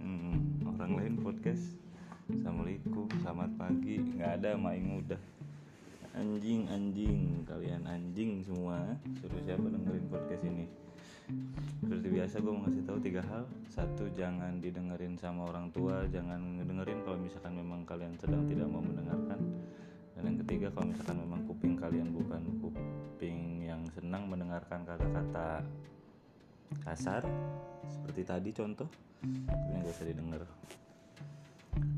hmm, orang lain podcast. Assalamualaikum selamat pagi. Nggak ada main mudah anjing anjing. Kalian anjing semua eh. suruh siapa dengerin podcast ini? Seperti biasa gue mau ngasih tahu tiga hal. Satu jangan didengerin sama orang tua. Jangan dengerin kalau misalkan memang kalian sedang tidak mau mendengarkan. Dan yang ketiga kalau misalkan memang kuping kalian bukan kuping yang senang mendengarkan kata-kata kasar seperti tadi contoh. Ini gak usah didengar.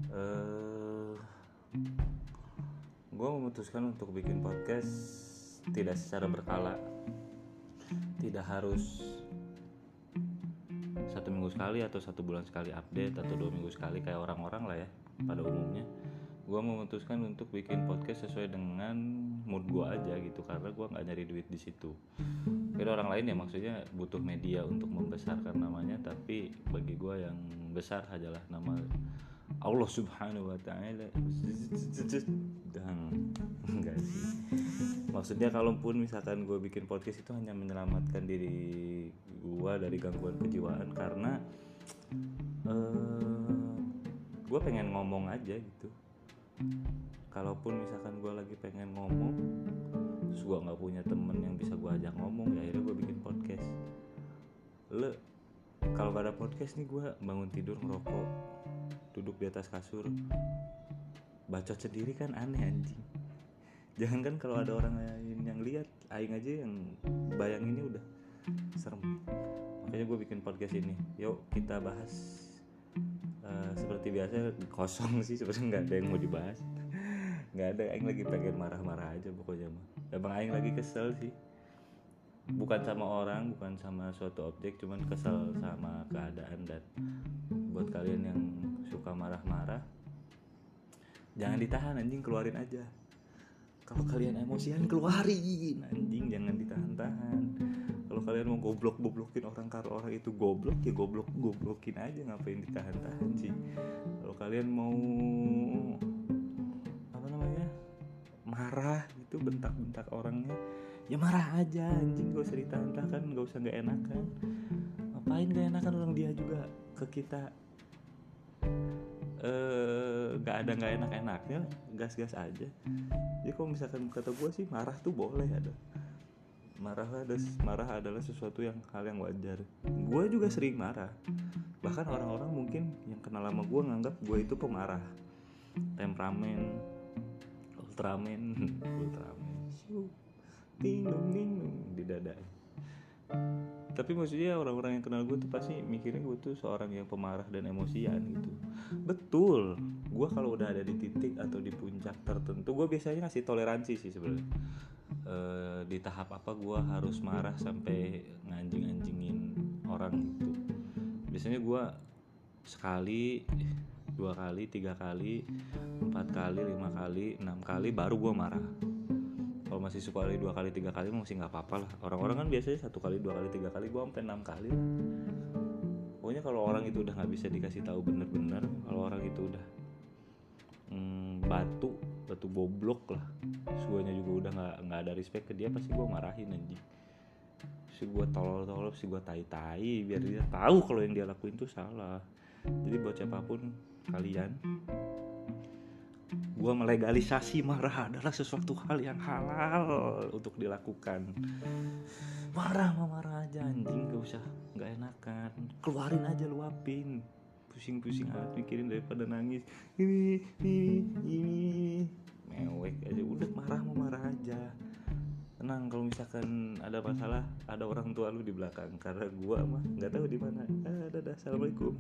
Uh, gue memutuskan untuk bikin podcast tidak secara berkala. Tidak harus satu minggu sekali atau satu bulan sekali update atau dua minggu sekali kayak orang-orang lah ya pada umumnya gue memutuskan untuk bikin podcast sesuai dengan mood gue aja gitu karena gue nggak nyari duit di situ. Beda orang lain ya maksudnya butuh media untuk membesarkan namanya tapi bagi gue yang besar adalah nama Allah Subhanahu wa taala. Dan enggak sih. Maksudnya kalaupun misalkan gue bikin podcast itu hanya menyelamatkan diri gue dari gangguan kejiwaan karena uh, gue pengen ngomong aja gitu kalaupun misalkan gue lagi pengen ngomong terus gue nggak punya temen yang bisa gue ajak ngomong ya akhirnya gue bikin podcast. Le kalau pada podcast nih gue bangun tidur ngerokok duduk di atas kasur. Bacot sendiri kan aneh anjing. Jangan kan kalau ada orang lain yang lihat aing aja yang bayang ini udah serem. Makanya gue bikin podcast ini. Yuk kita bahas uh, seperti biasa kosong sih sebenarnya nggak ada yang mau dibahas. Nggak ada aing lagi pengen marah-marah aja pokoknya mah. Emang aing lagi kesel sih. Bukan sama orang bukan sama suatu objek cuman kesel sama keadaan dan buat kalian yang suka marah-marah jangan ditahan anjing keluarin aja. Kalau kalian emosian keluarin anjing jangan ditahan-tahan kalau kalian mau goblok-goblokin orang kalau orang itu goblok ya goblok-goblokin aja ngapain ditahan-tahan sih? Kalau kalian mau apa namanya marah itu bentak-bentak orangnya ya marah aja anjing gak usah ditahan-tahan gak usah gak enakan. Ngapain gak enakan orang dia juga ke kita? Eh gak ada gak enak-enaknya gas-gas aja. Jadi kalau misalkan kata gue sih marah tuh boleh ada marah ada marah adalah sesuatu yang hal yang wajar. Gue juga sering marah. Bahkan orang-orang mungkin yang kenal lama gue nganggap gue itu pemarah. Temperamen ultramen ultramen. Tinung tinung di dada tapi maksudnya orang-orang yang kenal gue tuh pasti mikirnya gue tuh seorang yang pemarah dan emosian gitu. Betul gue kalau udah ada di titik atau di puncak tertentu gue biasanya ngasih toleransi sih sebenarnya. E, di tahap apa gue harus marah sampai nganjing-anjingin orang gitu. Biasanya gue sekali dua kali tiga kali empat kali lima kali enam kali baru gue marah kalau masih sekali dua kali tiga kali masih nggak apa-apa lah. Orang-orang kan biasanya satu kali dua kali tiga kali gue sampai enam kali lah. Pokoknya kalau orang itu udah nggak bisa dikasih tahu bener-bener kalau orang itu udah hmm, batu batu goblok lah. Suanya juga udah nggak nggak ada respect ke dia pasti gue marahin anjing. Si gue tolol-tolol si gue tai-tai biar dia tahu kalau yang dia lakuin tuh salah. Jadi buat siapa pun kalian gue melegalisasi marah adalah sesuatu hal yang halal untuk dilakukan. Marah mah marah aja anjing gak usah nggak enakan. Keluarin aja luapin. Pusing-pusing amat mikirin daripada nangis. Ini ini ini. Mewek aja udah marah mau marah aja. Tenang kalau misalkan ada masalah ada orang tua lu di belakang. Karena gua mah nggak tahu di mana. Ah, dadah assalamualaikum